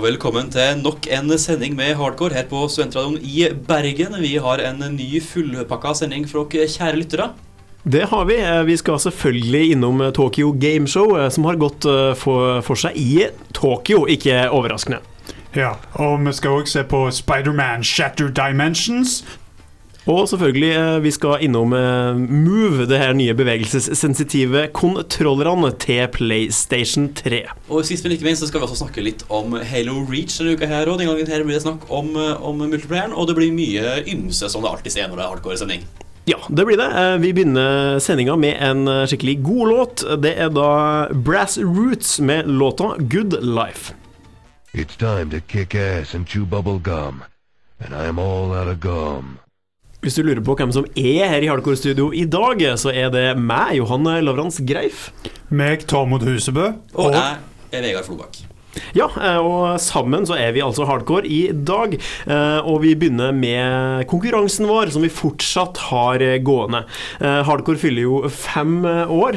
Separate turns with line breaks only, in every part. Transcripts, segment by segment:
og velkommen til nok en sending med Hardcore her på Studentradioen i Bergen. Vi har en ny fullpakka sending for dere kjære lyttere.
Det har vi. Eh, Vi skal selvfølgelig innom eh, Tokyo Gameshow, eh, som har gått for, seg i Tokyo, ikke overraskende.
Ja, og vi skal også se på Spiderman Shattered Dimensions.
Og selvfølgelig, eh, vi skal innom eh, Move, det her nye bevegelsessensitive kontrollerne til PlayStation 3.
Og sist, men ikke minst, så skal vi også snakke litt om Halo Reach denne uka her. Og den gangen her blir det snakk om, eh, om multiplayeren, og det blir mye ymse, som det alltid er når det er hardcore-sending.
Ja, det blir det. Vi begynner sendinga med en skikkelig god låt. Det er da Brass Roots med låta Good Life.
It's time to kick ass and chew bubble gum. And I'm all out of gum.
Hvis du lurer på hvem som er her i Hardcore Studio i dag, så er det meg, Johan Lavrans Greif.
Meg, Tormod Husebø.
Og jeg er Vegard Flobakk.
Ja, eh, og sammen så er vi altså hardcore i dag. eh, Og vi begynner med konkurransen vår, som vi fortsatt har eh, gående. Eh, Hardcore fyller jo fem eh, år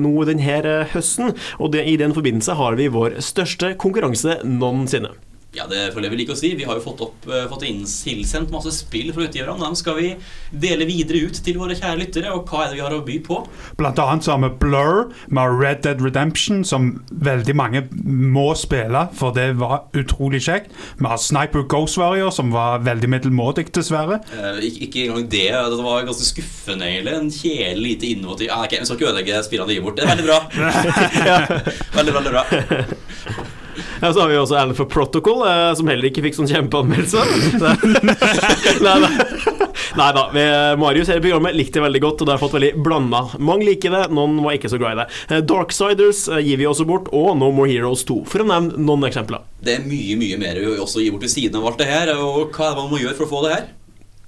nå denne høsten, og i den forbindelse har vi vår største konkurranse noensinne.
Ja, det føler jeg vi liker å si. Vi har jo fått, opp, eh, fått tilsendt masse spill fra utgiverne. Dem skal vi dele videre ut til våre kjære lyttere. Og hva er det vi har å by på?
Blant annet så har vi Blur med Red Dead Redemption, som veldig mange må spille, for det var utrolig kjekt. Vi har Sniper Ghost Warrior, som var veldig middelmådig, dessverre.
Eh, ikke, ikke engang det. Det var ganske skuffende, egentlig. En kjedelig, lite innovativ ah, okay, Vi skal ikke ødelegge spillene de gir bort. Det er veldig bra. veldig, veldig bra.
Ja, så har vi også Alpha Protocol, eh, som heller ikke fikk sånn kjempeanmeldelse. Nei nei. Nei da. vi- Marius hele programmet likte det veldig godt, og det har fått veldig blanda. Mange liker det, noen var ikke så glad i det. Eh, Darksiders eh, gir vi også bort, og No More Heroes 2, for å nevne noen eksempler.
Det er mye mye mer vi også gir bort ved siden av alt det her. Og hva er det man må gjøre for å få det her?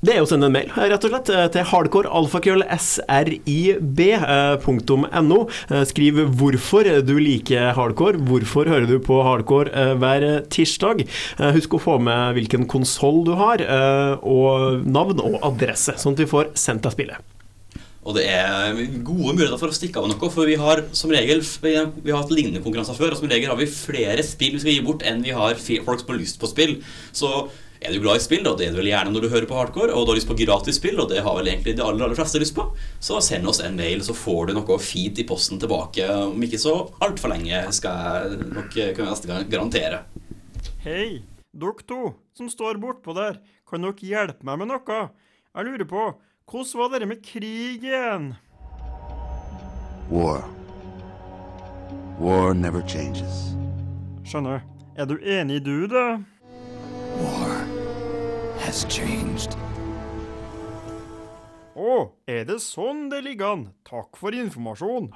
Det er å sende en mail, eh, rett og slett, eh, til hardcorealfakrøll.srib.no. Eh, Skriv hvorfor du liker hardcore, hvorfor hører du på hardcore hver tirsdag. Husk å få med hvilken konsoll du har, og navn og adresse, sånn at vi får sendt deg spillet.
Og det er gode muligheter for å stikke av noe, for vi har som regel vi har hatt lignende konkurranser før, og som regel har vi flere spill vi skal gi bort enn vi har folk som har lyst på spill. Så er du glad i spill, og det er du vel gjerne når du hører på hardcore, og du har lyst på gratis spill, og det har vel egentlig de aller, aller fleste lyst på, så send oss en mail, så får du noe fint i posten tilbake om ikke så altfor lenge, skal jeg nok kunne neste gang garantere.
Hei, dere to som står bortpå der, kan dere hjelpe meg med noe? Jeg lurer på, hvordan var det med krig igjen?
War. War never changes.
Skjønner. Er du enig du, da?
War has changed.
Å, er det sånn det ligger an? Takk for informasjon.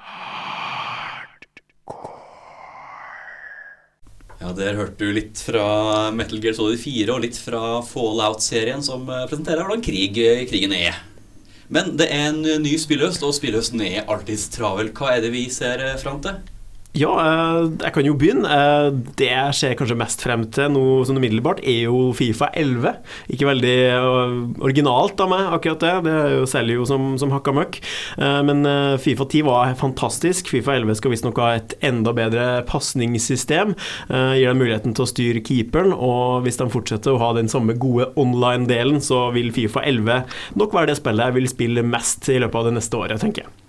Ja, Der hørte du litt fra Metal Gear Solid 4 og litt fra Fallout-serien, som eh, presenterer hvordan krig, eh, krigen er. Men det er en ny spillhøst, og spillhøsten er alltids travel. Hva er det vi ser eh, fram til?
Ja, eh, jeg kan jo begynne. Eh, Det jeg ser kanskje mest frem til nå sånn umiddelbart, er jo Fifa 11. Ikke veldig eh, originalt av meg, akkurat det. Det jo selger jo som, som hakka møkk. Men Fifa 10 var fantastisk. Fifa 11 skal visstnok ha et enda bedre pasningssystem. Gir dem muligheten til å styre keeperen, og hvis de fortsetter å ha den samme gode online-delen, så vil Fifa 11 nok være det spillet jeg vil spille mest i løpet av det neste året, tenker jeg.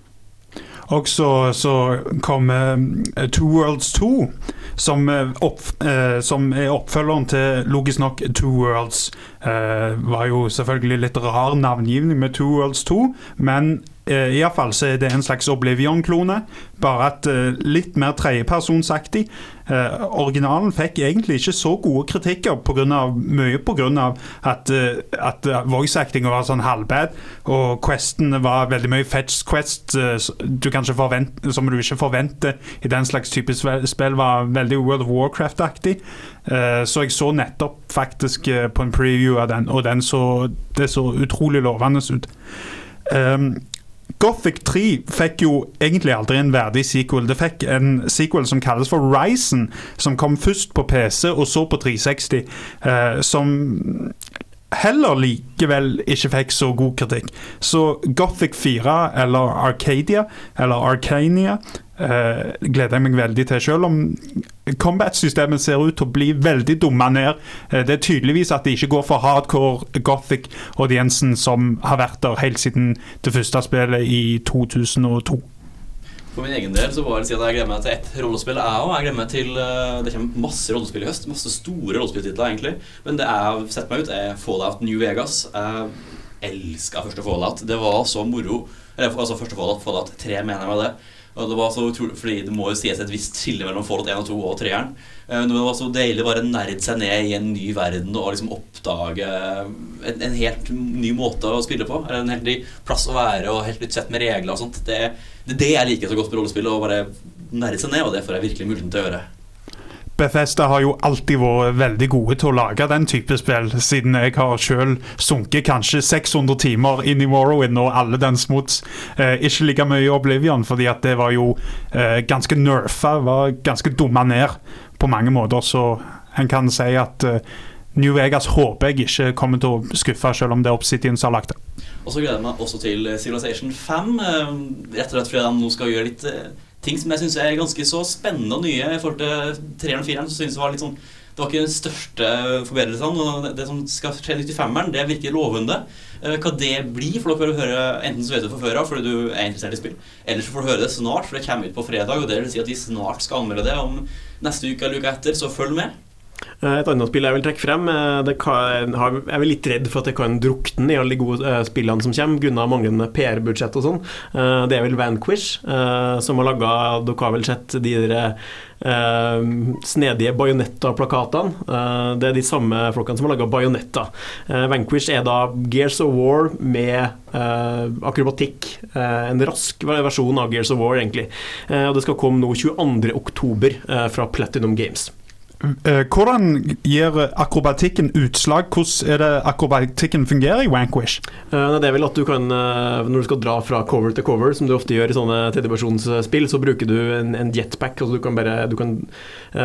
Og så, så kommer eh, Two Worlds 2, som, eh, opp, eh, som er oppfølgeren til logisk nok Two Worlds. Eh, var jo selvfølgelig litt rar navngivning med Two Worlds 2, men uh, Iallfall så er det en slags Oblivion-klone, bare at uh, litt mer tredjepersonsaktig. Uh, originalen fikk egentlig ikke så gode kritikker, på grunn av, mye pga. at, uh, at eh, voice-actinga var sånn halvbad, og questene var veldig mye fetch quest uh, som du ikke forventer i den slags type spill, var veldig World of Warcraft-aktig. Eh, så jeg så nettopp faktisk eh, på en preview av den, og den så, det så utrolig lovende ut. Um, Gothic 3 fikk jo egentlig aldri en verdig sequel. Det fikk en sequel som kalles for Ryzen, som kom først på PC og så på 360. Uh, som heller likevel ikke fikk så god kritikk. Så Gothic 4, eller Arcadia, eller Arcania, uh, gleder jeg meg veldig til. Selv om combat-systemet ser ut til å bli veldig dumma ned. Eh, det er tydeligvis at det ikke går for hardcore Gothic-audiensen som har vært der helt siden det første spillet i 2002.
For min egen del så var det siden jeg gleder meg til ett rollespill. Jeg òg. Jeg gleder meg til eh, Det kommer masse rollespill i høst. Masse store rollespilltitler, egentlig. Men det jeg har sett meg ut, er Fallout New Vegas. Jeg elska første Fallout. Det var så moro. Eller altså første Fallout, Fallout 3, mener jeg med det. Og det var så utrolig, fordi Det må jo sies et visst skille mellom Fallout 1 og 2 og 3-eren. Eh, Men det var så deilig bare nerde seg ned i en ny verden og liksom oppdage en, en helt ny måte å spille på. Eller en helt ny plass å være og helt nytt sett med regler og sånt. Det, det er det jeg liker så godt med rollespill, å bare nerde seg ned, og det får jeg virkelig muligheten til å gjøre.
Bethesda har jo alltid vært veldig gode til å lage den type spill, siden jeg har selv sunket kanskje 600 timer inn i Morrowind og alle dens mods. Eh, ikke like mye i Oblivion, fordi at det var jo eh, ganske nerfa, var ganske dumma ned på mange måter, så en kan si at eh, New Vegas håper jeg ikke kommer til å skuffe, selv om det er Obsidian som har lagt det.
Og så gleder jeg meg også til Civilization 5. eh, Rett og slett fordi de nå skal gjøre litt eh, ting som jeg syns er ganske så spennende og nye i forhold til 3 og 4 Så synes jeg var litt sånn det var ikke den største forbedrelsen. og det- som skal skje nytt i femmeren, det virker lovende. Eh, Hva det blir, får dere høre enten så vet du fra før av fordi du er interessert i spill, eller så får du høre det snart, for det kommer ut på fredag. Og det vil si at vi snart skal anmelde det om neste uke eller uka etter, så følg med.
Eh, Et annet spill jeg vil trekke frem eh, kan, Jeg er litt redd for at det kan drukne i alle de gode eh, spillene som kommer, grunnet manglende PR-budsjett og sånn. Det er vel Vanquish som har laga Dere har vel sett de der snedige Bajonetta-plakatene? Det er de samme folkene som har laga Bajonetta. Vanquish er da Gears of War med akrobatikk. En rask versjon av Gears of War, egentlig. Og det skal komme nå 22.10. Eh, fra Platinum Games.
Eh, hvordan gir akrobatikken utslag? Hvordan er det akrobatikken fungerer i Vanquish?
Eh, det er vel at du kan, eh, når du skal dra fra cover til cover, som du ofte gjør i sånne tredjepersonsspill, så bruker du en, en jetpack. Altså du kan bare du kan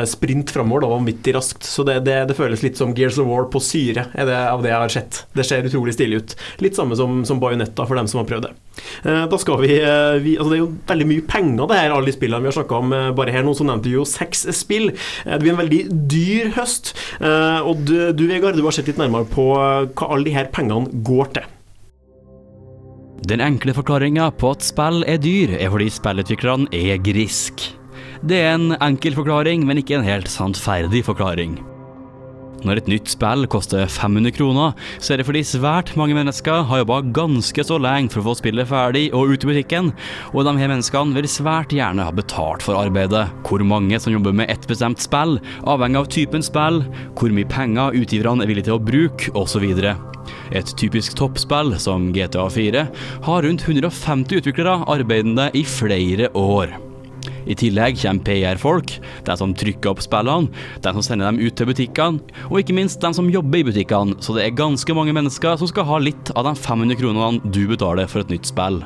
sprinte framover vanvittig raskt. Så det, det, det føles litt som Gears of War på syre, er det av det jeg har sett. Det ser utrolig stilig ut. Litt samme som, som Bajonetta for dem som har prøvd det. Eh, da skal vi, eh, vi altså Det er jo veldig mye penger, det her, alle de spillene vi har snakka om. eh, bare her nå så nevnte vi jo seks spill. Det blir en veldig dyr høst. Og du, du Vegard, du har sett litt nærmere på hva alle de her pengene går til.
Den enkle forklaringa på at spill er dyr, er fordi spillutviklerne er grisk. Det er en enkel forklaring, men ikke en helt sannferdig forklaring. Når et nytt spill koster 500 kroner, så er det fordi svært mange mennesker har jobba ganske så lenge for å få spillet ferdig og ut i butikken, og de her menneskene vil svært gjerne ha betalt for arbeidet. Hvor mange som jobber med ett bestemt spill, avhengig av typen spill, hvor mye penger utgiverne er villige til å bruke, osv. Et typisk toppspill, som GTA 4, har rundt 150 utviklere arbeidende i flere år. I tillegg kommer PR-folk, de som trykker opp spillene, de som sender dem ut til butikkene, og ikke minst de som jobber i butikkene, så det er ganske mange mennesker som skal ha litt av de 500 kronene du betaler for et nytt spill.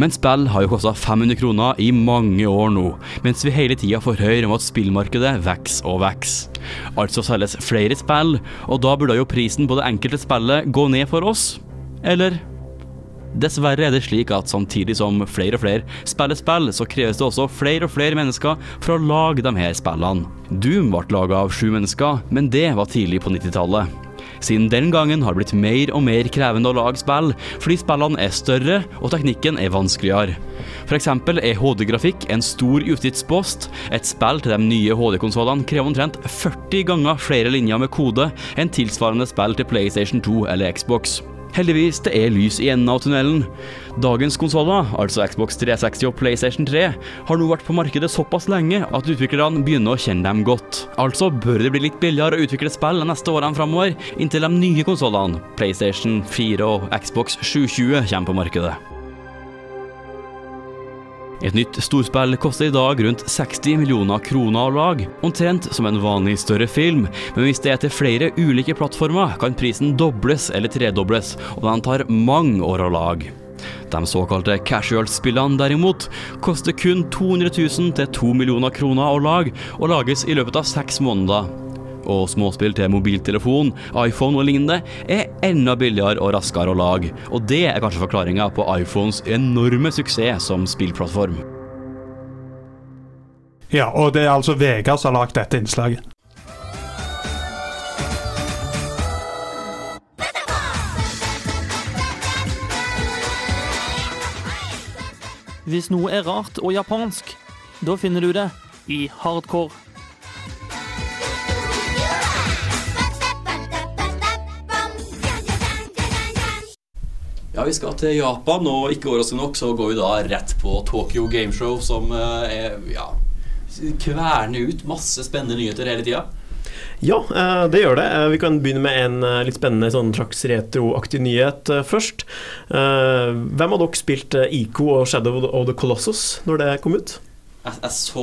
Men spill har jo kosta 500 kroner i mange år nå, mens vi hele tida får høre om at spillmarkedet vokser og vokser. Altså selges flere spill, og da burde jo prisen på det enkelte spillet gå ned for oss? Eller? Dessverre er det slik at samtidig som flere og flere spiller spill, så kreves det også flere og flere mennesker for å lage de her spillene. Doom ble laga av sju mennesker, men det var tidlig på 90-tallet. Siden den gangen har det blitt mer og mer krevende å lage spill, fordi spillene er større og teknikken er vanskeligere. F.eks. er HD-grafikk en stor utgiftspost. Et spill til de nye HD-konsollene krever omtrent 40 ganger flere linjer med kode enn tilsvarende spill til PlayStation 2 eller Xbox. Heldigvis det er lys i enden av tunnelen. Dagens konsoller, altså Xbox 360 og PlayStation 3, har nå vært på markedet såpass lenge at utviklerne begynner å kjenne dem godt. Altså bør det bli litt billigere å utvikle spill de neste årene framover, inntil de nye konsollene, PlayStation 4 og Xbox 720, kommer på markedet. Et nytt storspill koster i dag rundt 60 millioner kroner å lage, omtrent som en vanlig større film, men hvis det er til flere ulike plattformer, kan prisen dobles eller tredobles, og den tar mange år å lage. De såkalte casual-spillene derimot koster kun 200 000 til 2 millioner kroner å lage, og lages i løpet av seks måneder. Og småspill til mobiltelefon, iPhone og lignende er enda billigere og raskere å lage, og det er kanskje forklaringa på iPhones enorme suksess som spillplattform.
Ja, og det er altså Vegard som har lagd dette innslaget.
Hvis noe er rart og japansk, da finner du det i hardcore.
Ja, vi skal til Japan, og ikke overraskende nok så går vi da rett på Tokyo Gameshow, som eh, er ja, kverner ut masse spennende nyheter hele tida.
Ja, eh, det gjør det. Eh, Vi kan begynne med en litt spennende sånn slags retroaktig nyhet først. Hvem av dere spilte Ico og Shadow of the Colossus når det kom ut?
Jeg, jeg så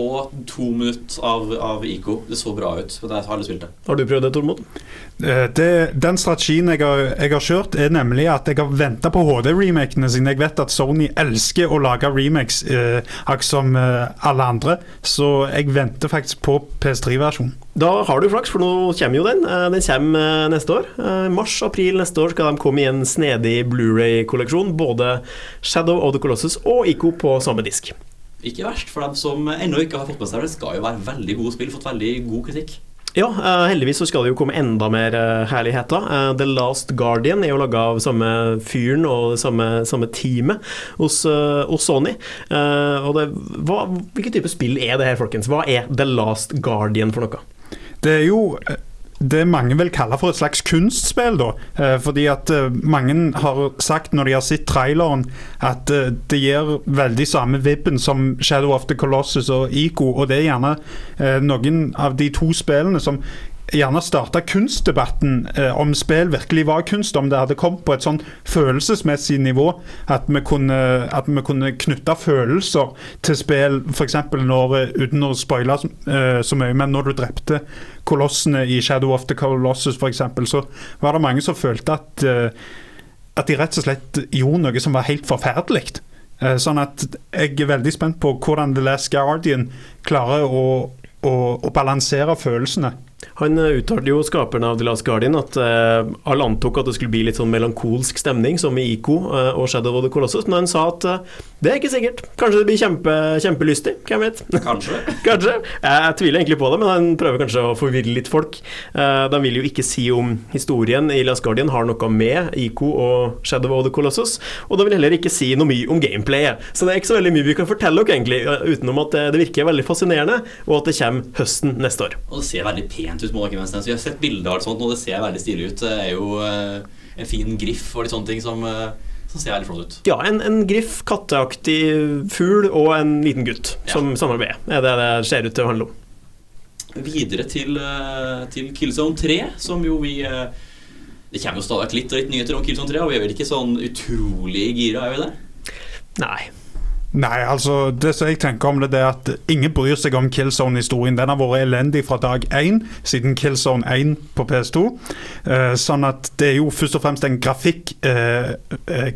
to minutter av, av ICO. Det så bra ut, men jeg har aldri spilt det.
Har du prøvd det, Tormod?
Eh, Det, den strategien jeg har, jeg har kjørt, er nemlig at jeg har venta på HD-remakene, siden jeg vet at Sony elsker å lage remakes, eh, akkurat som eh, alle andre. Så jeg venter faktisk på PS3-versjonen.
Da har du flaks, for nå kommer jo den. Eh, Den kommer eh, neste år. Mars-april neste år skal de komme i en snedig Blu-ray-kolleksjon. Både Shadow of the Colossus og Ico på samme disk.
Ikke verst for dem som ennå ikke har fått med seg det. Skal jo være veldig gode spill, fått veldig god kritikk.
Ja, eh, heldigvis så skal det jo komme enda mer eh, herligheter. Eh, The Last Guardian er jo laga av samme fyren og det samme, samme teamet hos, hos Sony. Eh, og det, hva, hvilken type spill er det her, folkens? Hva er The Last Guardian for noe?
Det er jo det mange vil kalle for et slags kunstspill, da. Eh, Fordi at eh, mange har sagt når de har sett traileren, at eh, det gir veldig samme vibben som Shadow of the Colossus og Ico. Og det er gjerne noen av de to spillene som gjerne starta kunstdebatten eh, om spill virkelig var kunst, om det hadde kommet på et sånn følelsesmessig nivå at vi kunne, at vi kunne knytte følelser til spill, f.eks. når, eh, uten å spoile eh, så mye, men når du drepte kolossene i Shadow of the Colossus f.eks., så var det mange som følte at eh, at de rett og slett gjorde noe som var helt forferdelig. Eh, Sånn at jeg er veldig spent på hvordan The Last Guardian klarer å, å, å balansere følelsene.
Han eh, uttalte jo, skaperen av The Last Guardian, at eh, alle antok at det skulle bli litt sånn melankolsk stemning, som i Ico eh, og Shadow of the Colossus, men han sa at eh, det er ikke sikkert. Kanskje det blir kjempe, kjempelystig, hvem vet?
Kanskje.
Kanskje. Jeg, jeg tviler egentlig på det, men han prøver kanskje å forvirre litt folk. Eh, de vil jo ikke si om historien i Last Guardian har noe med Ico og Shadow of the Colossus, og de vil heller ikke si noe mye om gameplayet. Så det er ikke så veldig mye vi kan fortelle dere, egentlig, utenom at det, det virker veldig fascinerende, og at det kommer høsten neste år.
Og det ser veldig pent ut. må dere. Så Vi har sett bilder av alt sånt, og det ser veldig stilig ut. Det er jo eh, en fin griff og litt sånne ting som, eh, som ser veldig flott ut.
Ja, en, en griff, katteaktig fugl og en liten gutt som samarbeider. Er det det ser ut til å handle om.
Videre til, eh, til Killzone 3, som jo vi Det kommer jo stadig litt og litt nyheter om Killzone 3, og vi er vel ikke sånn utrolig gira, er vi det?
Nei.
Nei, altså det som jeg tenker om det, det er at ingen bryr seg om Killzone-historien. Den har vært elendig fra dag én, siden Killzone 1 på PS2. Eh, sånn at det er jo først og fremst en grafikk eh, eh,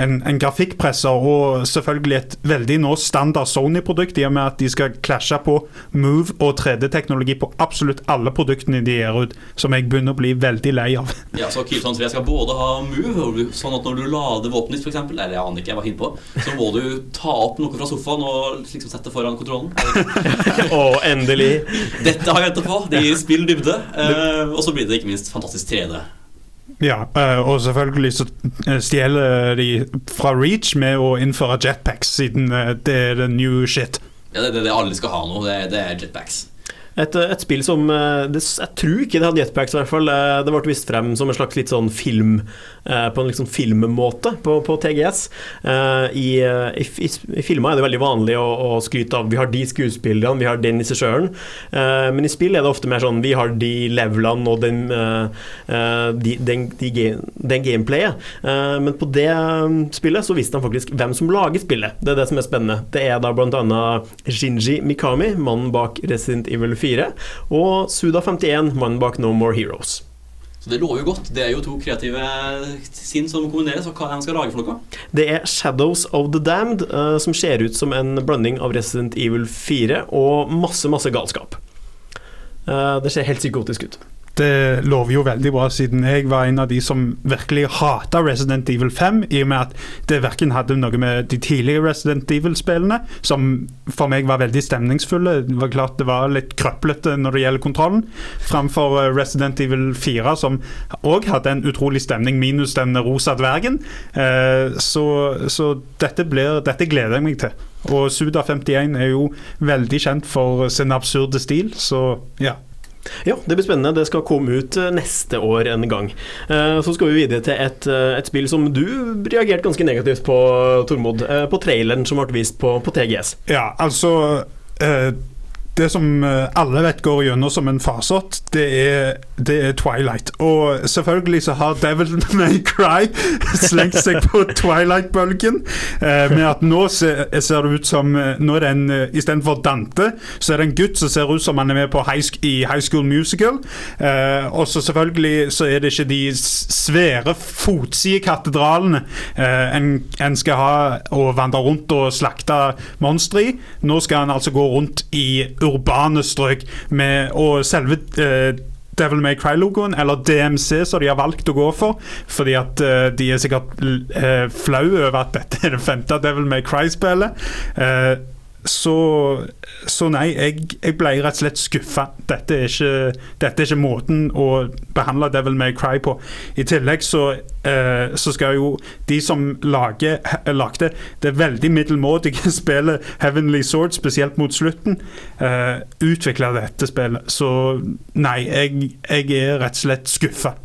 en, en grafikkpresser, og selvfølgelig et veldig nå standard Sony-produkt, i og med at de skal klasje på Move og 3D-teknologi på absolutt alle produktene de gir ut, som jeg begynner å bli veldig lei av.
Ja, så Killzone 3 skal både ha move, sånn at når du lader våpenet ditt, f.eks., eller jeg aner ikke, jeg var hinne på, så må du ta opp noe fra sofaen og liksom sette foran kontrollen.
og endelig.
Dette har jeg venta på. Det gir spill dybde. Eh, og så blir det ikke minst fantastisk 3D.
Ja, eh, og selvfølgelig så eh, stjeler de fra Reach med å innføre jetpacks, siden det er the new shit.
Ja, det er det alle skal ha nå. Det det er jetpacks.
Et, et spill som eh, det, Jeg tror ikke det hadde jetpacks, i hvert fall. Eh, Det ble vist frem som en slags litt sånn film eh, På en liksom filmmåte på, på TGS. I, i, i, filmer er det veldig vanlig å, å skryte av Vi har de skuespillerne, vi har den regissøren. Men i spill er det ofte mer sånn Vi har de levelene og den, de, den, de, den gameplayet. Men på det eh, spillet så visste de faktisk hvem som lager spillet. Det er det som er spennende. Det er da bl.a. Shinji Mikami, mannen bak Resident Evil 4, og Suda51, mannen bak No More Heroes.
Så det lover jo godt. Det er jo to kreative sinn som kombineres. Og hva er det de skal lage for noe?
Det er Shadows of the Damned, eh, som ser ut som en blanding av Resident Evil 4 og masse, masse galskap. Eh, det ser helt psykotisk ut.
Det lover jo veldig bra, siden jeg var en av de som virkelig hata Resident Evil 5, i og med at det verken hadde noe med de tidlige Resident Evil-spillene, som for meg var veldig stemningsfulle. Det var klart det var litt krøplete når det gjelder kontrollen, framfor eh, Resident Evil 4, som òg hadde en utrolig stemning, minus den rosa dvergen. Eh, Så, så dette, blir, dette gleder jeg meg til. Og Suda51 er jo veldig kjent for sin absurde stil, så ja.
Ja, det blir spennende. Det skal komme ut eh, neste år en gang. Eh, Så skal vi videre til et, eh, et spill som du reagerte ganske negativt på, Tormod. På traileren som ble vist på, på TGS.
Ja, altså eh, Det som eh, alle vet går gjennom som en farsott, det er, det er Twilight. Og selvfølgelig så har Devil May Cry slengt seg på Twilight-bølgen. Eh, med at nå ser, ser det ut som eh, Nå er det en eh, Istedenfor Dante, så er det en gutt som ser ut som han er med på high, i High School Musical. Eh, og så selvfølgelig så er det ikke de svære fotside-katedralene eh, en, en skal ha og vandre rundt og slakte monstre i. Nå skal han altså gå rundt i urbane strøk med Og selve eh, Devil May Cry-logoen, eller DMC, som de har valgt å gå for. Fordi at uh, de er sikkert uh, flau over at dette er det femte Devil May Cry-spillet. Eh, så, så nei, jeg, jeg ble rett og slett skuffa. Dette, dette er ikke måten å behandle Devil May Cry på. I tillegg så, eh, så skal jo de som lager, lagde det veldig middelmådige spillet Heavenly Sword, spesielt mot slutten, eh, utvikle dette spillet. Så nei, jeg, jeg er rett og slett skuffa.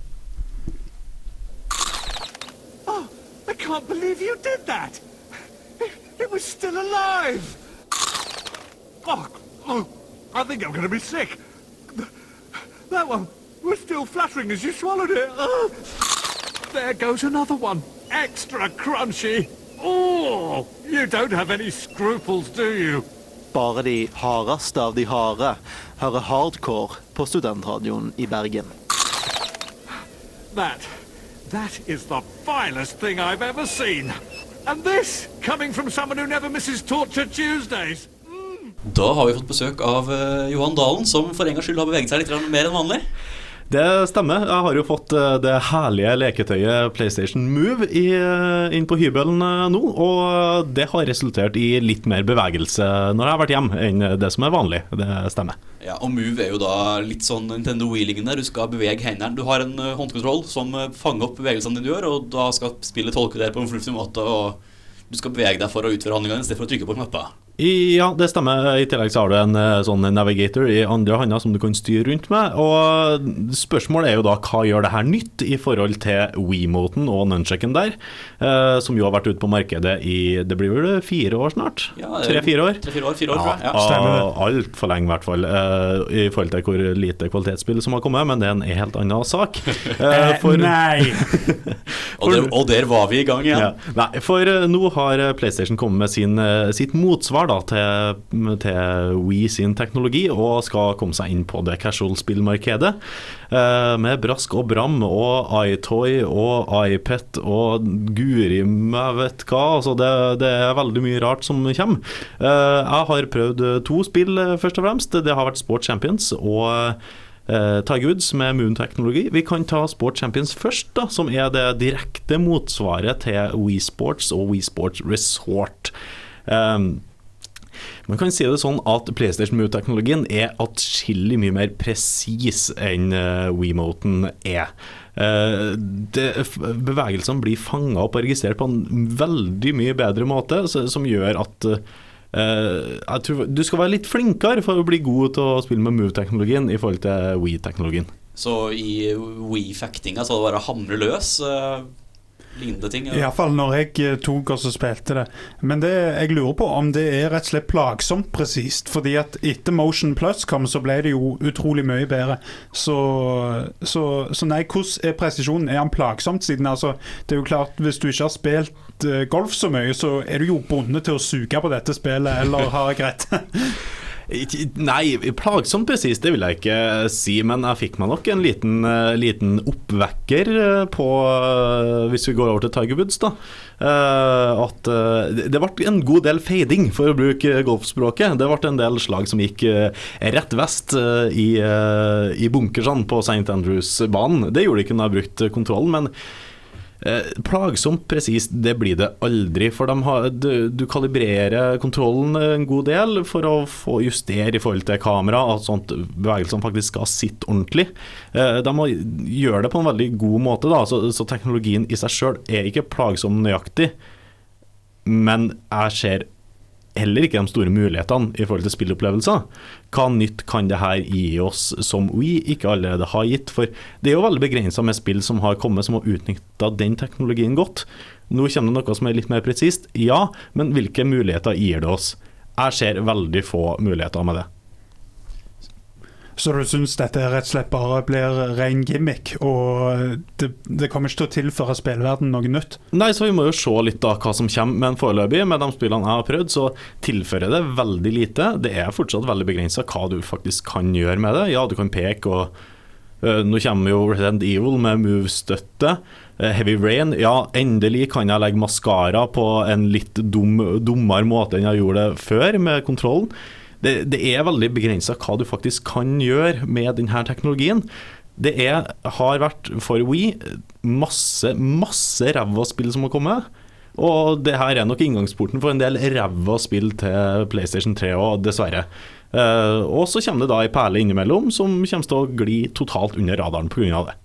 Oh, I can't believe you did that! It was still alive! Oh, oh, I think I'm going to be sick. That one was still fluttering as you swallowed it. Oh. There goes another one. Extra crunchy. Oh, you don't have any scruples, do you?
Bare de hardeste av de harde hører hardcore på studentradioen i Bergen.
That, that is the vilest thing I've ever seen. And this, coming from someone who never misses Torture Tuesdays.
Da har vi fått besøk av eh, Johan Dalen, som for en gangs skyld har beveget seg litt mer enn vanlig.
Det stemmer. Jeg har jo fått eh, det herlige leketøyet PlayStation Move i, eh, inn på hybelen nå, og det har resultert i litt mer bevegelse når jeg har vært hjemme enn det som er vanlig. Det stemmer.
Ja, og Move er jo da litt sånn Nintendo Wheelingen der. Du skal bevege hendene. Du har en håndkontroll som fanger opp bevegelsene du gjør, og da skal spillet tolke det på en fornuftig måte. og du skal bevege deg for å utføre handlingene istedenfor å trykke på knapper.
Ja, det stemmer. I tillegg så har du en eh, sånn navigator i andre hånda som du kan styre rundt med. Og spørsmålet er jo da hva gjør det her nytt i forhold til WeMoten og nunchucken der, eh, som jo har vært ute på markedet i det blir vel fire år snart?
Ja,
Tre-fire år?
Tre-fire år, fire år, tror jeg. Ja.
Ja, Altfor lenge, i hvert fall. eh, I forhold til hvor lite kvalitetsspill som har kommet, men det er en helt annen sak. Eh, for-
nei!
Og, der, og der var vi i gang igjen.
ja. Nei, for eh, nå har eh, PlayStation kommet med sin, eh, sitt motsvar da, til, til Wii sin teknologi, og skal komme seg inn på det casual-spillmarkedet. eh, med brask og bram og iToy og iPet og guri meg vet hva. Altså det, det er veldig mye rart som kommer. Eh, jeg har prøvd to spill, eh, først og fremst. Det har vært Sport Champions og eh, Tiger Woods med Moon-teknologi. Vi kan ta Sport Champions først, da, som er det direkte motsvaret til Wii Sports og Wii Sports Resort. Um, man kan si det sånn at PlayStation Move-teknologien er atskillig mye mer presis enn uh, WeMoten er. Uh, det, bevegelsene blir fanga opp og registrert på en veldig mye bedre måte, som gjør at uh, eh, tror Du skal være litt flinkere for å bli god til å spille med Move-teknologien i forhold til Wii-teknologien.
Så i Wii-fektinga så var det bare hamre løs. eh, lignende ting. ja.
Iallfall når jeg eh, tok og spilte det. Men det jeg lurer på om det er rett og slett plagsomt presist. Fordi at etter Motion Plus kom, så ble det jo utrolig mye bedre. Så, så, så nei, hvordan er presisjonen? Er han plagsomt? Siden altså, det er jo klart, hvis du ikke har spilt eh, golf så mye, så er du jo bundet til å suge på dette spillet, eller har jeg rett?
Nei, plagsomt presist, det vil jeg ikke si, men jeg fikk meg nok en liten, eh, liten oppvekker eh, på eh, Hvis vi går over til Tiger Woods, da. At det- ble en god del fading, for å bruke golfspråket. Det ble en del slag som gikk rett vest i, i bunkersene på St. Andrews-banen. Det gjorde det ikke når jeg brukte kontrollen, men Eh, plagsomt presist, det blir det aldri. For de har, du, du kalibrerer kontrollen en god del for å få justere i forhold til kamera, at sånt bevegelsene faktisk skal sitte ordentlig. Eh, de må gjøre det på en veldig god måte, da, så, så teknologien i seg sjøl er ikke plagsom nøyaktig. Men jeg ser heller ikke de store mulighetene i forhold til spillopplevelser. Hva nytt kan det her gi oss som we ikke allerede har gitt? For det er jo veldig begrensa med spill som har kommet som har utnytta den teknologien godt. Nå kommer det noe som er litt mer presist, ja, men hvilke muligheter gir det oss? Jeg ser veldig få muligheter med det.
Så du syns dette rett og slett bare blir ren gimmick, og det, det kommer ikke til å tilføre spillverden noe nytt?
Nei, så vi må jo se litt da hva som kommer, men foreløpig, med de spillene jeg har prøvd, så tilfører det veldig lite. Det er fortsatt veldig begrensa hva du faktisk kan gjøre med det. Ja, du kan peke og Uh, Nå kommer jo Resident Evil med move-støtte. Uh, Heavy Rain, ja, endelig kan jeg legge maskara på en litt dum, dummere måte enn jeg gjorde det før, med kontrollen. Det, det er veldig begrensa hva du faktisk kan gjøre med denne teknologien. Det er, har vært for We masse, masse ræva spill som har kommet. Og det her er nok inngangsporten for en del ræva spill til PlayStation 3 òg, dessverre. Uh, og så kommer det da ei perle innimellom som kommer til å gli totalt under radaren pga. det.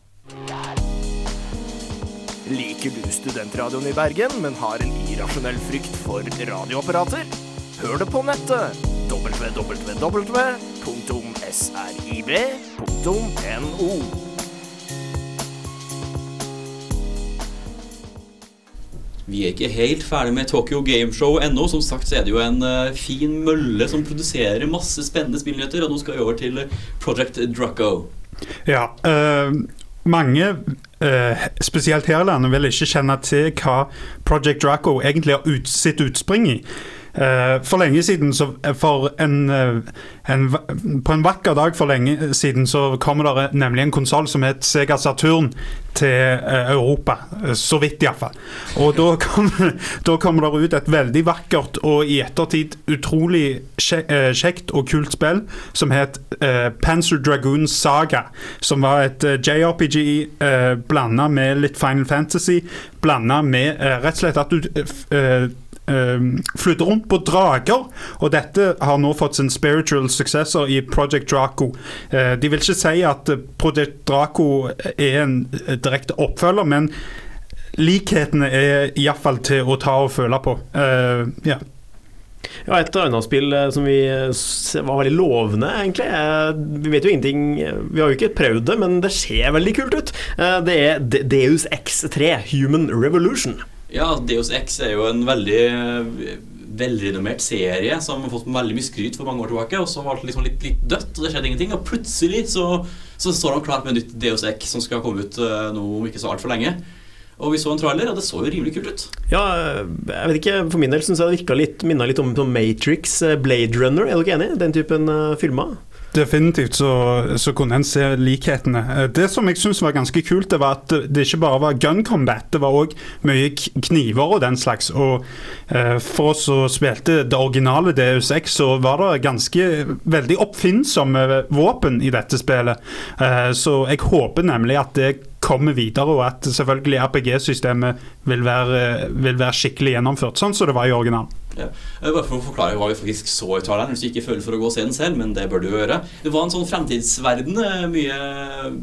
Liker du studentradioen i Bergen, men har en irrasjonell frykt for radioapparater? Hør det på nettet www.srib.no.
Vi er ikke helt ferdig med Tokyo Gameshow ennå. Som sagt så er det jo en eh, fin mølle som produserer masse spennende spillnyheter. Og nå skal vi over til Project Drucko.
Ja, eh, mange, Uh, spesielt her i landet, vil ikke kjenne til hva Project Draco egentlig har ut, sitt utspring i. Eh, for lenge siden, så, for en, eh, en, på en vakker dag for lenge siden, så kommer det nemlig en konsoll som het Sega Saturn til eh, Europa. eh, Så vidt, iallfall. Og da kom, da kommer det ut et veldig vakkert og i ettertid utrolig eh, kjekt og kult spill som het eh, Panzer Dragoon Saga. Som var et eh, JRPG eh, blanda med litt Final Fantasy. Blanda med eh, rett og slett at du eh, eh, eh, flytter rundt på drager. Og dette har nå fått sin spiritual successor i Project Draco. Eh, de vil ikke si at eh, Project Draco er en eh, direkte oppfølger, men likhetene er iallfall til å ta og føle på. Uh, yeah.
Ja, et annet spill som vi var veldig lovende, egentlig. Vi vet jo ingenting Vi har jo ikke prøvd det, men det ser veldig kult ut. Det er Deus X3, Human Revolution.
Ja, Deus X er jo en veldig eh, velrenommert serie som har fått veldig mye skryt for mange år tilbake, og så var det liksom litt, litt dødt, og det skjedde ingenting. Og plutselig så, så står han klart med nytt Deus X som skal komme ut eh, nå om ikke så altfor lenge. Og vi så en trailer, og det så jo rimelig kult ut.
Ja, eh, jeg vet ikke, For min del syns jeg det virka litt, litt om, Matrix, eh, Blade Runner. Er dere enig? Den typen uh, filmer?
Definitivt så, så kunne en se likhetene. Eh, Det som jeg syns var ganske kult, det var at det ikke bare var gun combat, det var òg mye kniver og den slags. Og eh, for oss som spilte det originale Deus Ex, så var det ganske veldig oppfinnsomme våpen i dette spillet. Eh, så jeg håper nemlig at det kommer videre, og at selvfølgelig RPG-systemet vil, vil være skikkelig gjennomført, sånn som det var i originalen.
Ja. Bare for å forklare hva vi faktisk så i taleren, hvis du ikke føler for å gå og se den selv, men det bør du gjøre. Det var en sånn fremtidsverden, eh, mye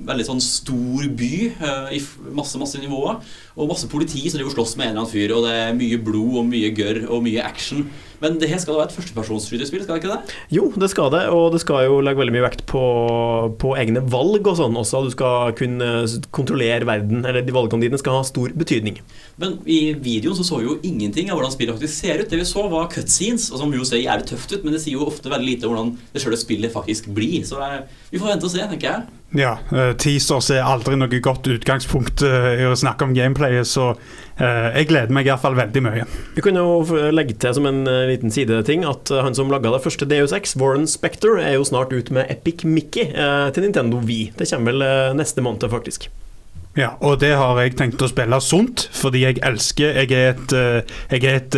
veldig sånn stor by eh, i masse, masse nivåer, og masse politi som driver og slåss med en eller annen fyr, og det er mye blod og mye gørr og mye action. Men det skal da være et førstepersonsskytespill, skal det ikke det?
Jo, det skal det, og det skal jo legge veldig mye vekt på, på egne valg og sånn også. Du skal kunne kontrollere verden, eller de valgene dine skal ha stor betydning.
Men i videoen så så vi jo ingenting av hvordan spillet faktisk ser ut. Det vi så, var cutscenes, og som jo ser jævlig tøft ut, men det sier jo ofte veldig lite om hvordan det sjøle spillet faktisk blir. Så eh, vi får vente og se, tenker jeg.
Ja, uh, teasers er aldri noe godt utgangspunkt uh, i å snakke om gameplayet, så uh, jeg gleder meg iallfall veldig mye.
Vi kunne jo legge til som en liten sideting at han som laga det første Deus Ex, Warren Spector, er jo snart ut med Epic Mickey til Nintendo Wii. Det kommer vel neste måned, faktisk.
Ja, og det har jeg tenkt å spille sunt, fordi jeg elsker Jeg er et, jeg er et,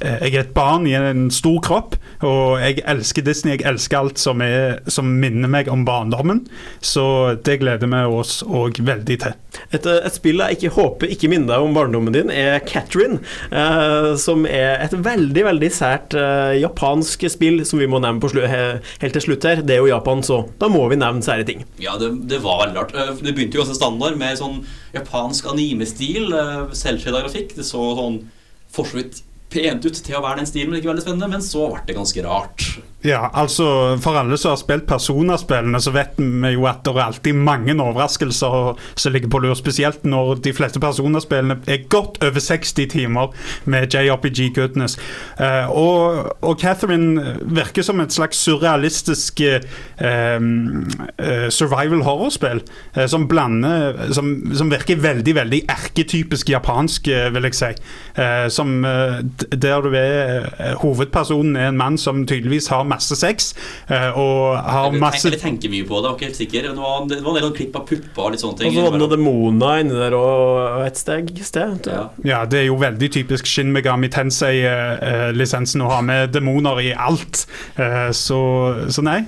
jeg er et barn i en stor kropp, og jeg elsker Disney. Jeg elsker alt som, er, som minner meg om barndommen, så det gleder vi oss òg veldig til.
Et, et, spill jeg ikke håper ikke minner deg om barndommen din, er Catherine. Eh, som er et veldig veldig sært eh, japansk spill som vi må nevne på helt til slutt her. Det er jo Japan, så da må vi nevne sære ting.
Ja, det, det var veldig rart. Det begynte jo ganske standard med sånn japansk anime-stil, selvskjeda grafikk. Det så sånn for så vidt pent ut til å være den stilen, men ikke veldig spennende. Men så ble det ganske rart.
Ja, altså For alle som har spilt Persona-spillene, så vet vi jo at det er alltid mange overraskelser som ligger på lur. Spesielt når de fleste Persona-spillene er godt over 60 timer med JRPG goodness. Uh, og, og, Catherine virker som et slags surrealistisk uh, survival horror-spill. som som, som, virker veldig, veldig erketypisk japansk, vil jeg si. som Der du er Hovedpersonen er en mann som tydeligvis har masse sex. eh, Og har masse
eller tenker mye på det, jeg var ikke helt sikker. Det var, det var en del sånn klipp av pupper og litt sånne ting.
Og så var det noen demoner inni der og et steg, sted.
Ja.
Ja, det er jo veldig typisk Shin Megami Tensei-lisensen å ha med demoner i alt. Eh, Så, så nei.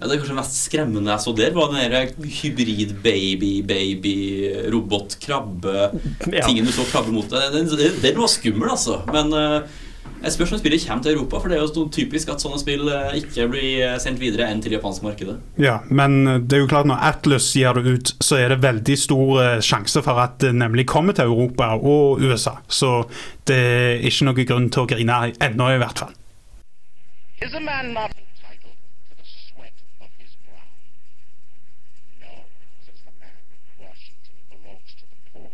Ja, det kanskje mest skremmende jeg så der, var den der hybrid-baby-baby-robot-krabbe-tingen du så krabbe mot deg. Den, den, den var skummel, altså. Men eh, jeg spørs om spillet kommer til Europa, for det er jo typisk at sånne spill eh, ikke blir eh, sendt videre enn til japansk markedet.
Ja, men det er jo klart når Atlas gir det ut, så er det veldig stor eh, sjanse for at det nemlig kommer til Europa og USA. Så det er ikke noen grunn til å grine ennå, i hvert fall.
Is a man not? No, says the man in Washington, it belongs to the poor.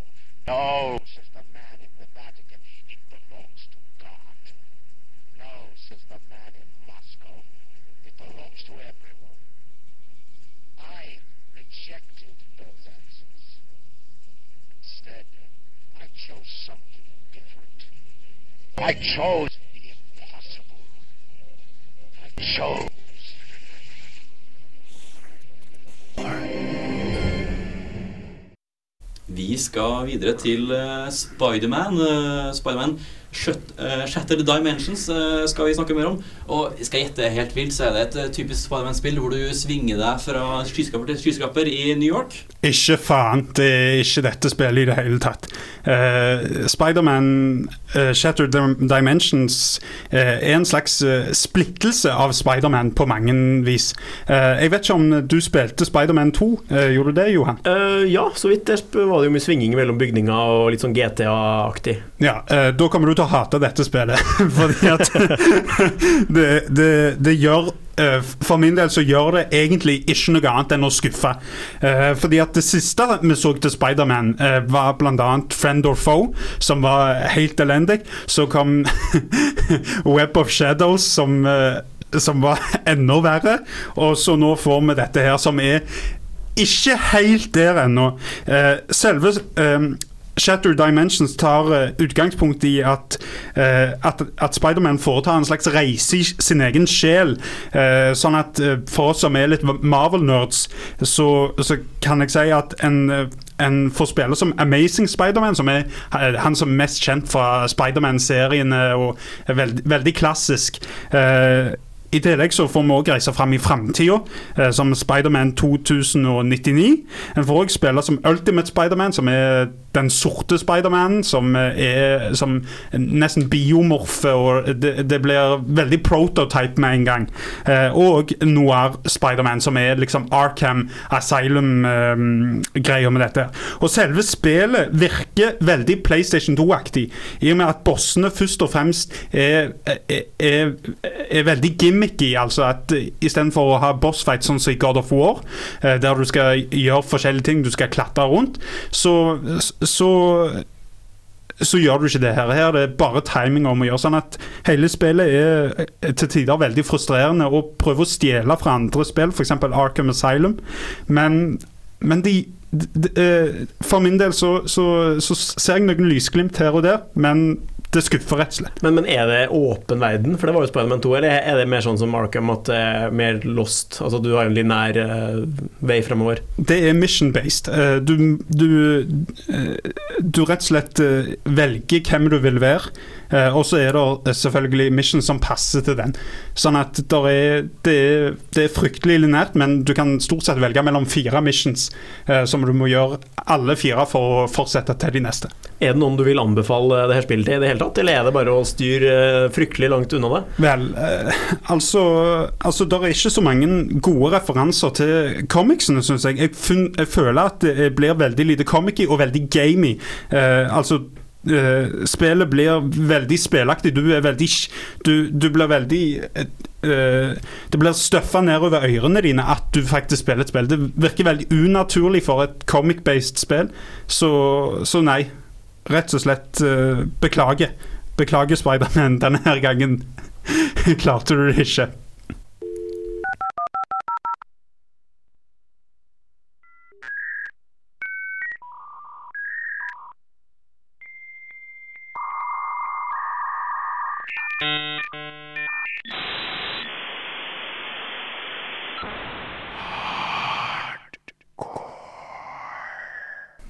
No, says the man in the Vatican, it belongs to God. No, says the man in Moscow, it belongs to everyone. I rejected those answers. Instead, I chose something different. I chose the impossible. I chose.
Vi skal videre til uh, Spiderman. Uh, Spiderman Shattered Dimensions uh, skal vi snakke mer om. Og skal jeg gjette helt vilt, så er det et uh, typisk Spiderman-spill hvor du svinger deg fra skyskraper til skyskraper i New York.
Ikke faen, det er ikke dette spillet i det hele tatt. Uh, Spiderman uh, Shattered Dimensions uh, er en slags uh, splittelse av Spiderman på mange vis. Uh, jeg vet ikke om du spilte Spiderman 2. Uh, gjorde du det, Johan?
Eh, ja, så vidt der var det jo mye svinging mellom bygninger og litt sånn GTA-aktig.
Ja, eh, da kommer du til å hate dette spillet. Fordi at det, det, det gjør eh, For min del så gjør det egentlig ikke noe annet enn å skuffe. Eh, fordi at det siste vi så til Spiderman, uh, var bl.a. Friend or Foe, som var helt elendig. Så kom Web of Shadows, som, eh, som var enda verre. Og så nå får vi dette her, som er ikke helt der ennå. Eh, selve eh, Shatter Dimensions tar eh, utgangspunkt i at, eh, at, at Spiderman foretar en slags reise i sin egen sjel. Eh, sånn at for oss som er litt Marvel-nerds, så, så kan jeg si at en en får spille som Amazing Spiderman, som er han som er mest kjent fra Spiderman-seriene og er veld, veldig klassisk. Eh, i tillegg så får vi òg reise fram i framtida, eh, som Spiderman 2099. En får òg spille som Ultimate Spiderman, som er den sorte Spidermanen, som eh, er som nesten biomorfe, og det, det blir veldig prototype med en gang. Eh, og Noir Spiderman, som er liksom Arkham Asylum-greia med dette. Og selve spillet virker veldig PlayStation 2-aktig, i og med at bossene først og fremst er, er, er, er veldig gimmicky. Altså at istedenfor å ha bossfight sånn som i God of War, eh, der du skal gjøre forskjellige ting, du skal klatre rundt, så, så så gjør du ikke det her. Her er bare timing om å gjøre sånn at hele spillet er til tider veldig frustrerende og prøver å stjele fra andre spill, f.eks. Arkham Asylum. Men, men de, eh, For min del så, så, så ser jeg noen lysglimt her og der, men det skuffer rett og slett.
Men, men er det åpen verden? For det var jo Spiderman 2. Eller er det mer sånn som Arkham, at det er mer lost? Altså du har en linær uh, vei fremover?
Det er mission-based. Uh, du, du, uh, du rett og slett velger hvem du vil være. og så er det selvfølgelig mission som passer til den. Sånn at er, det, er, det er fryktelig linært, men du kan stort sett velge mellom fire missions som du må gjøre alle fire for å fortsette til de neste.
Er det noen du vil anbefale det her spillet til i det hele tatt, eller er det bare å styre fryktelig langt unna det?
Vel, eh, altså, altså Det er ikke så mange gode referanser til comicsene, syns jeg. Jeg, fun, jeg, føler at det blir veldig lite comicy og veldig gamey. Eh, altså Uh, spillet blir veldig spelaktig. Du er veldig Du, du blir veldig uh, Det blir støffa nedover ørene dine at du faktisk spiller et spill. Det virker veldig unaturlig for et comic-based spill, så, så, nei. Rett og slett uh, beklage. Beklager, Spiderman. Denne her gangen klarte du det ikke.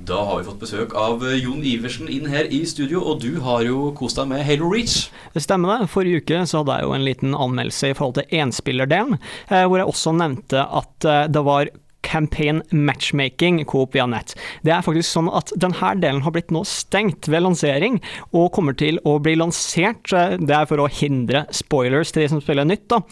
Da har vi fått besøk av eh, Jon Iversen inn her i studio, og du har jo kost deg med Halo Reach.
Det stemmer det. Forrige uke så hadde jeg jo en liten anmeldelse i forhold til enspillerdelen, eh, hvor jeg også nevnte at eh, det var campaign matchmaking coop via nett. Det er faktisk sånn at denne delen har blitt nå stengt ved lansering, og kommer til å bli lansert. Det er for å hindre spoilers til de som spiller nytt, da.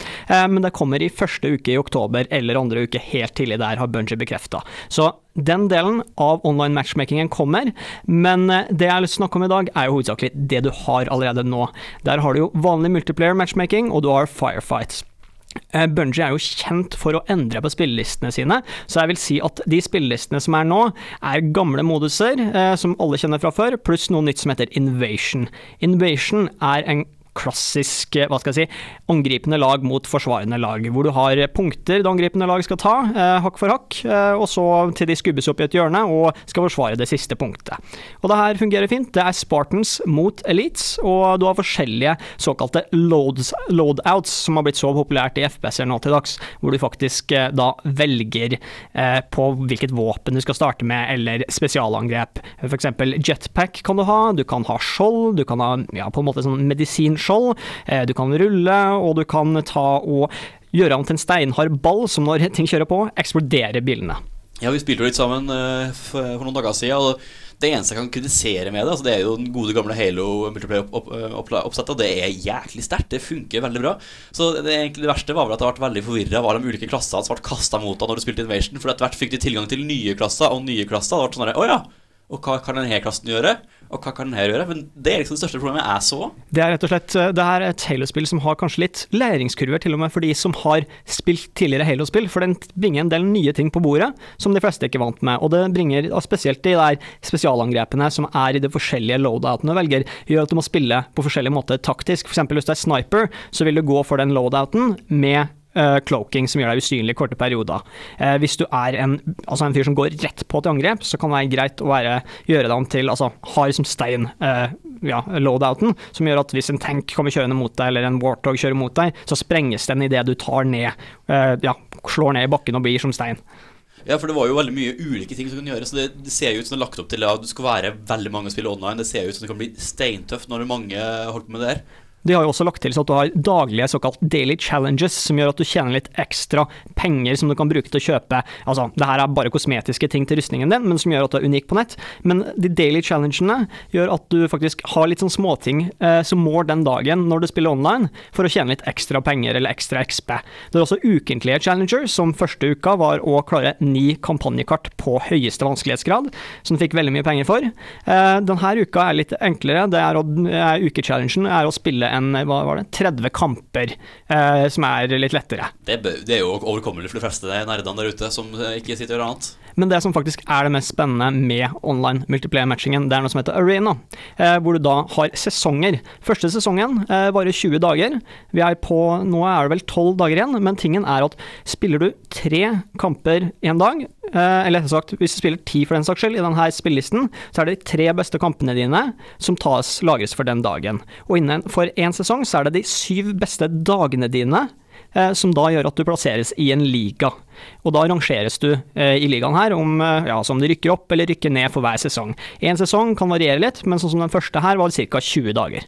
Men det kommer i første uke i oktober eller andre uke helt tidlig der, har Bungie bekrefta. Så den delen av online matchmakingen kommer, men det jeg har lyst til å snakke om i dag, er jo hovedsakelig det du har allerede nå. Der har du jo vanlig multiplayer matchmaking, og du har firefights. Bungie er jo kjent for å endre på spillelistene sine, så jeg vil si at de spillelistene som er nå, er gamle moduser eh, som alle kjenner fra før, pluss noe nytt som heter Invasion. Invasion er en klassisk hva skal jeg si, angripende lag mot forsvarende lag, hvor du har punkter det angripende lag skal ta, eh, hakk for hakk, eh, og så til de skubbes opp i et hjørne og skal forsvare det siste punktet. Og Det her fungerer fint. Det er Spartans mot Elites, og du har forskjellige såkalte loads, loadouts, som har blitt så populært i FPS-er nå til dags, hvor du faktisk eh, da velger eh, på hvilket våpen du skal starte med, eller spesialangrep. F.eks. jetpack kan du ha, du kan ha skjold, du kan ha ja, på en måte sånn medisinskjold, du kan rulle, og du kan ta og gjøre om til en steinhard ball som når ting kjører på, eksploderer bilene.
Ja, vi spilte jo litt sammen uh, for, noen dager siden. og Det eneste jeg kan kritisere med det, altså det er jo den gode gamle Halo multiplayer-oppsettet. Og det er jæklig sterkt. Det funker veldig bra. Så det, egentlig det verste var vel at jeg ble veldig forvirra av de ulike klassene som ble kasta mot deg når du spilte Invasion. For etter hvert fikk de tilgang til nye klasser og nye klasser. Det ble sånn Å ja, og hva kan denne klassen gjøre? Og hva kan denne gjøre? Men det er liksom det største problemet jeg så.
Det er rett og slett det er et Halo-spill som har kanskje litt læringskurver, til og med for de som har spilt tidligere Halo-spill. For den bringer en del nye ting på bordet som de fleste er ikke vant med. Og det bringer spesielt de der spesialangrepene som er i de forskjellige loadoutene du velger, gjør at du må spille på forskjellig måte taktisk. F.eks. hvis du er sniper, så vil du gå for den loadouten med Uh, cloaking som gjør deg usynlig i korte perioder. Uh, hvis du er en, altså en fyr som går rett på til angrep, så kan det være greit å være, gjøre deg om til altså, hard som stein. Uh, ja, loadouten, som gjør at hvis en tank kommer kjørende mot deg, eller en Warthog kjører mot deg, så sprenges den idet du tar ned, ja, slår ned i bakken og blir som stein.
Ja, for det var jo veldig mye ulike ting som kunne gjøres. Det, det ser jo ut som det er lagt opp til at du skal være veldig mange spill online. Det ser jo ut som det kan bli steintøft når mange holder på med det her.
De har jo også lagt til så at du har daglige såkalt daily challenges, som gjør at du tjener litt ekstra penger som du kan bruke til å kjøpe Altså, det her er bare kosmetiske ting til rustningen din, men som gjør at du er unik på nett. Men de daily challengene gjør at du faktisk har litt sånn småting eh, som mål den dagen når du spiller online, for å tjene litt ekstra penger eller ekstra XP. Det er også ukentlige challenger, som første uka var å klare ni kampanjekart på høyeste vanskelighetsgrad, som du fikk veldig mye penger for. Eh, denne uka er litt enklere. Det er å, er Ukechallengen er å spille en hva var det, 30 kamper, eh, som er litt lettere.
Det, det er jo overkommelig for de fleste nerdene der ute som eh, ikke sitter og gjør annet.
Men det som faktisk er det mest spennende med online multiplayer-matchingen, det er noe som heter Arena, eh, hvor du da har sesonger. Første sesongen eh, varer 20 dager. Vi er på, nå er det vel 12 dager igjen, men tingen er at spiller du tre kamper én dag, eh, eller sagt, hvis du spiller ti for den saks skyld i denne spillelisten, så er det de tre beste kampene dine som tas, lagres for den dagen. Og innenfor én sesong så er det de syv beste dagene dine som da gjør at du plasseres i en liga. Og da rangeres du eh, i ligaen her om, eh, ja, altså om du rykker opp eller rykker ned for hver sesong. En sesong kan variere litt, men sånn som den første her var ca. 20 dager.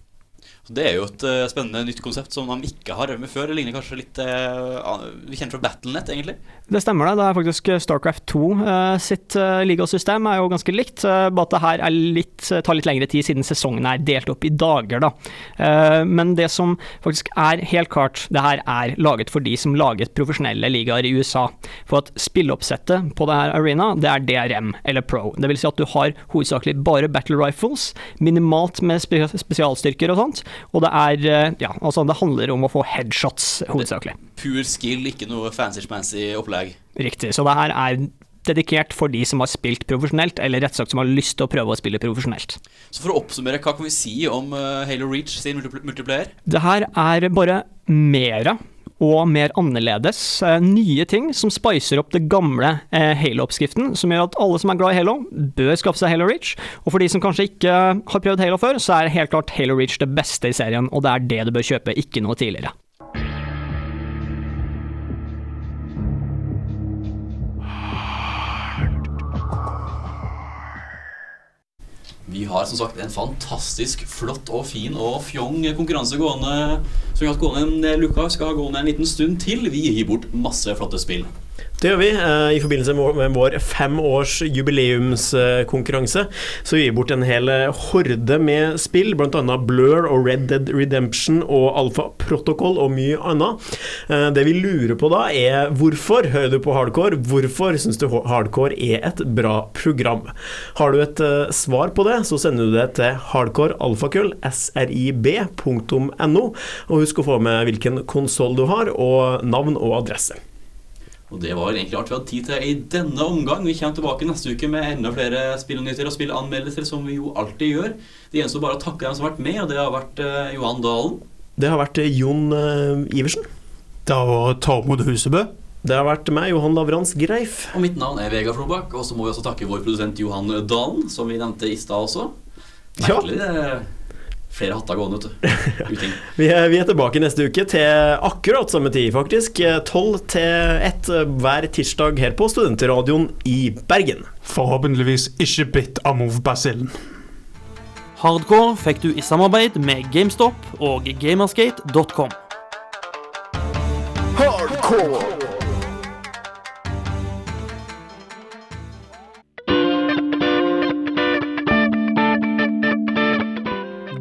Det er jo et uh, spennende nytt konsept som de ikke har drevet med før. Det ligner kanskje litt uh, Vi kjenner fra Battlenet, egentlig.
Det stemmer det. Det er faktisk Starcraft 2 uh, sitt uh, ligasystem er jo ganske likt, eh, bare at det her er litt, tar litt lengre tid siden sesongen er delt opp i dager, da. Eh, men det som faktisk er helt klart, det her er laget for de som laget profesjonelle ligaer i USA. For at spilleoppsettet på det her arena, det er DRM, eller Pro. Det vil si at du har hovedsakelig bare battle rifles, minimalt med spe spesialstyrker og sånt, og det er, eh, ja, altså det handler om å få headshots hovedsakelig.
Pur skill, ikke noe fancy-smancy opplegg.
Riktig. Så det her er dedikert for de som har spilt profesjonelt, eller rett og slett som har lyst til å prøve å spille profesjonelt.
Så for å oppsummere, hva kan vi si om eh, Halo Reach sin multipl multiplayer?
Det her er bare mere og mer annerledes. eh, Nye ting som spicer opp det gamle eh, Halo-oppskriften, som gjør at alle som er glad i Halo, bør skaffe seg Halo Reach. Og for de som kanskje ikke har prøvd Halo før, så er helt klart Halo Reach det beste i serien, og det er det du bør kjøpe, ikke noe tidligere.
Vi har som sagt en fantastisk flott og fin og fjong konkurranse gående. Som vi har hatt gående en luka, skal ha gående en liten stund til. Vi gir bort masse flotte spill.
Det gjør vi. eh, I forbindelse med vår- fem års jubileumskonkurranse så gir vi bort en hel eh, horde med spill, bl.a. Blur og Red Dead Redemption og Alpha Protocol og mye annet. Eh, Det vi lurer på da, er hvorfor hører du på hardcore? Hvorfor syns du hardcore er et bra program? Har du et svar på det, så sender du det til hardcorealfakrøll, srib.no, og husk å få med hvilken konsoll du har, og navn og adresse.
Og det var egentlig alt vi hadde tid til i denne omgang. Vi kommer tilbake neste uke med enda flere spillnyheter og spillanmeldelser, som vi jo alltid gjør. Det gjenstår bare å takke dem som har vært med, og det har vært eh, Johan Dalen.
Det har vært eh, Jon eh, Iversen.
Det har vært Tormod Husebø.
Det har vært meg, Johan Lavrans Greif.
Og mitt navn er Vegard Flobakk, og så må vi også takke vår produsent Johan Dalen, som vi nevnte i stad også.
Ja.
Merkelig det er flere hatter gående, vet du.
Vi er, vi er tilbake neste uke til akkurat samme tid, faktisk. 12 til 1 hver tirsdag her på Studentradioen i Bergen.
Forhåpentligvis ikke bitt av move-basillen.
Hardcore fikk du i samarbeid med GameStop og Gamerskate.com
Hardcore!